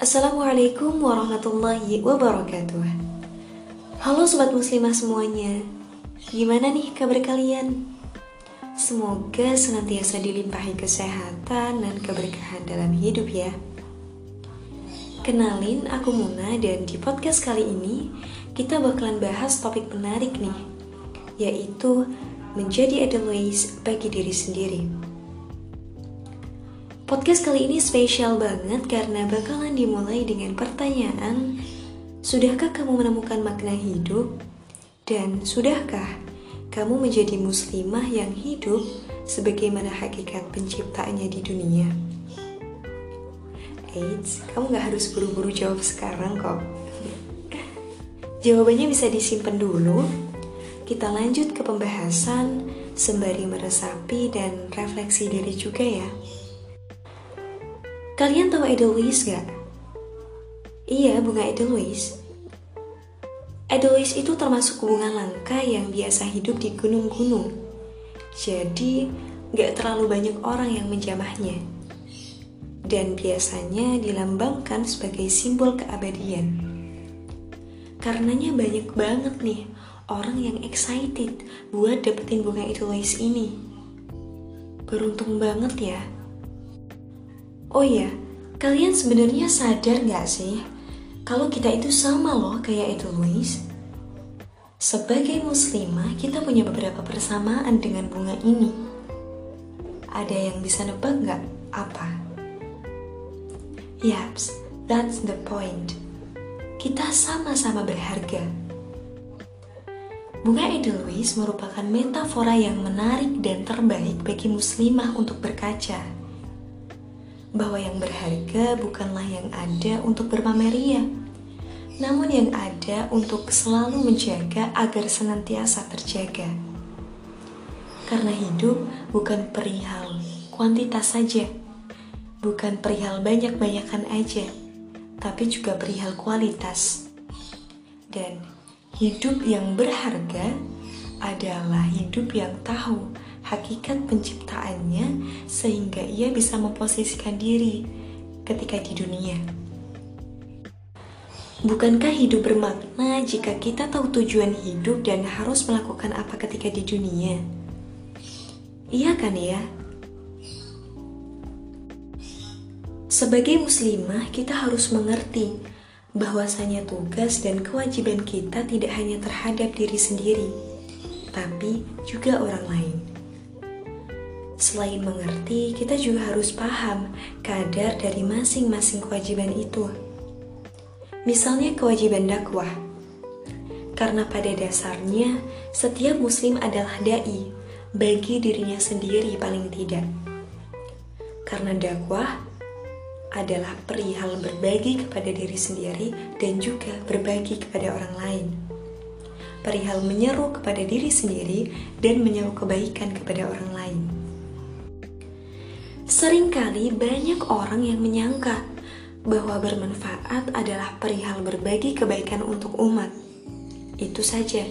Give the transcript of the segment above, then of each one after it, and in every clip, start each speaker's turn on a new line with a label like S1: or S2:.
S1: Assalamualaikum warahmatullahi wabarakatuh. Halo Sobat Muslimah semuanya. Gimana nih kabar kalian? Semoga senantiasa dilimpahi kesehatan dan keberkahan dalam hidup ya. Kenalin, aku Muna dan di podcast kali ini kita bakalan bahas topik menarik nih Yaitu menjadi edelweiss bagi diri sendiri Podcast kali ini spesial banget karena bakalan dimulai dengan pertanyaan Sudahkah kamu menemukan makna hidup? Dan sudahkah kamu menjadi muslimah yang hidup sebagaimana hakikat penciptanya di dunia? Eits, kamu gak harus buru-buru jawab sekarang kok Jawabannya bisa disimpan dulu Kita lanjut ke pembahasan sembari meresapi dan refleksi diri juga ya Kalian tahu Edelweiss gak? Iya, bunga Edelweiss. Edelweiss itu termasuk bunga langka yang biasa hidup di gunung-gunung. Jadi, gak terlalu banyak orang yang menjamahnya. Dan biasanya dilambangkan sebagai simbol keabadian. Karenanya banyak banget nih orang yang excited buat dapetin bunga Edelweiss ini. Beruntung banget ya Oh iya, kalian sebenarnya sadar nggak sih kalau kita itu sama loh kayak itu Louis? Sebagai muslimah, kita punya beberapa persamaan dengan bunga ini. Ada yang bisa nebak nggak apa? Yaps, that's the point. Kita sama-sama berharga. Bunga Edelweiss merupakan metafora yang menarik dan terbaik bagi muslimah untuk berkaca bahwa yang berharga bukanlah yang ada untuk berpameria, namun yang ada untuk selalu menjaga agar senantiasa terjaga. Karena hidup bukan perihal kuantitas saja, bukan perihal banyak-banyakan aja, tapi juga perihal kualitas. Dan hidup yang berharga adalah hidup yang tahu hakikat penciptaannya sehingga ia bisa memposisikan diri ketika di dunia. Bukankah hidup bermakna jika kita tahu tujuan hidup dan harus melakukan apa ketika di dunia? Iya kan ya? Sebagai muslimah, kita harus mengerti bahwasanya tugas dan kewajiban kita tidak hanya terhadap diri sendiri, tapi juga orang lain. Selain mengerti, kita juga harus paham kadar dari masing-masing kewajiban itu. Misalnya kewajiban dakwah. Karena pada dasarnya setiap muslim adalah dai bagi dirinya sendiri paling tidak. Karena dakwah adalah perihal berbagi kepada diri sendiri dan juga berbagi kepada orang lain. Perihal menyeru kepada diri sendiri dan menyeru kebaikan kepada orang lain. Seringkali banyak orang yang menyangka bahwa bermanfaat adalah perihal berbagi kebaikan untuk umat. Itu saja.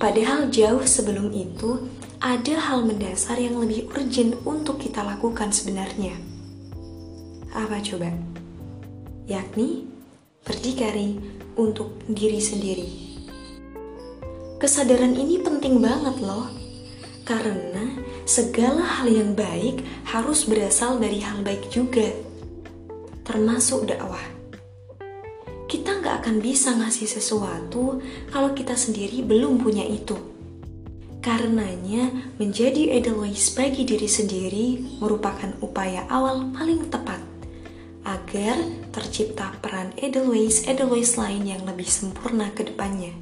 S1: Padahal jauh sebelum itu, ada hal mendasar yang lebih urgent untuk kita lakukan sebenarnya. Apa coba? Yakni berdikari untuk diri sendiri. Kesadaran ini penting banget loh karena segala hal yang baik harus berasal dari hal baik juga, termasuk dakwah. Kita nggak akan bisa ngasih sesuatu kalau kita sendiri belum punya itu. Karenanya, menjadi edelweiss bagi diri sendiri merupakan upaya awal paling tepat agar tercipta peran edelweiss-edelweiss lain yang lebih sempurna ke depannya.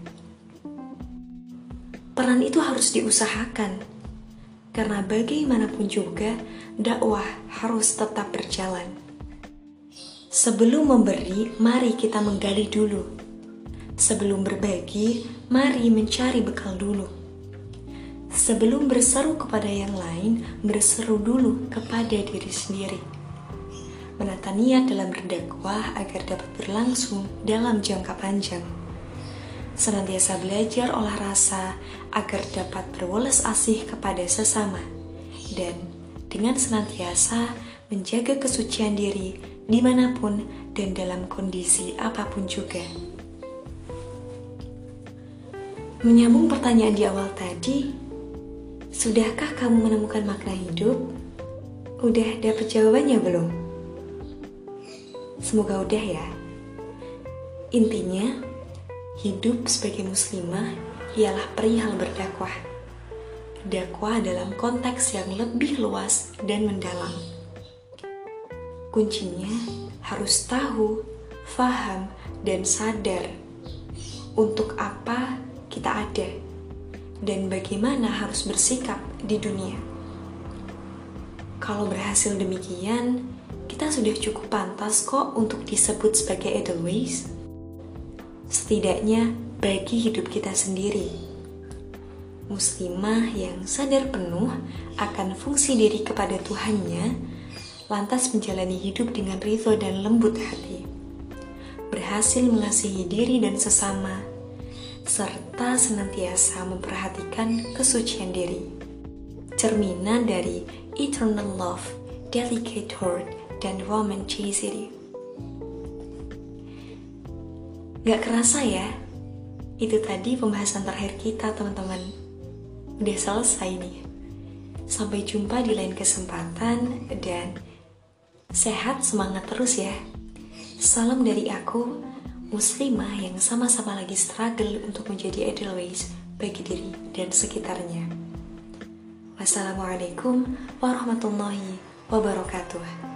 S1: Peran itu harus diusahakan, karena bagaimanapun juga dakwah harus tetap berjalan. Sebelum memberi, mari kita menggali dulu. Sebelum berbagi, mari mencari bekal dulu. Sebelum berseru kepada yang lain, berseru dulu kepada diri sendiri. Menata niat dalam berdakwah agar dapat berlangsung dalam jangka panjang senantiasa belajar olah rasa agar dapat berwelas asih kepada sesama, dan dengan senantiasa menjaga kesucian diri di mana pun dan dalam kondisi apa pun juga. Menyambung pertanyaan di awal tadi, sudahkah kamu menemukan makna hidup? Udah dapet jawabannya belum? Semoga udah ya. Intinya, hidup sebagai muslimah ialah perihal berdakwah. Dakwah dalam konteks yang lebih luas dan mendalam. Kuncinya harus tahu, faham, dan sadar untuk apa kita ada dan bagaimana harus bersikap di dunia. Kalau berhasil demikian, kita sudah cukup pantas kok untuk disebut sebagai Edelweiss setidaknya bagi hidup kita sendiri. Muslimah yang sadar penuh akan fungsi diri kepada Tuhannya, lantas menjalani hidup dengan ridho dan lembut hati. Berhasil mengasihi diri dan sesama, serta senantiasa memperhatikan kesucian diri. Cerminan dari Eternal Love, Delicate Heart, dan Woman City. Gak kerasa ya, itu tadi pembahasan terakhir kita teman-teman. Udah selesai nih. Sampai jumpa di lain kesempatan dan sehat semangat terus ya. Salam dari aku, muslimah yang sama-sama lagi struggle untuk menjadi edelweiss bagi diri dan sekitarnya. Wassalamualaikum warahmatullahi wabarakatuh.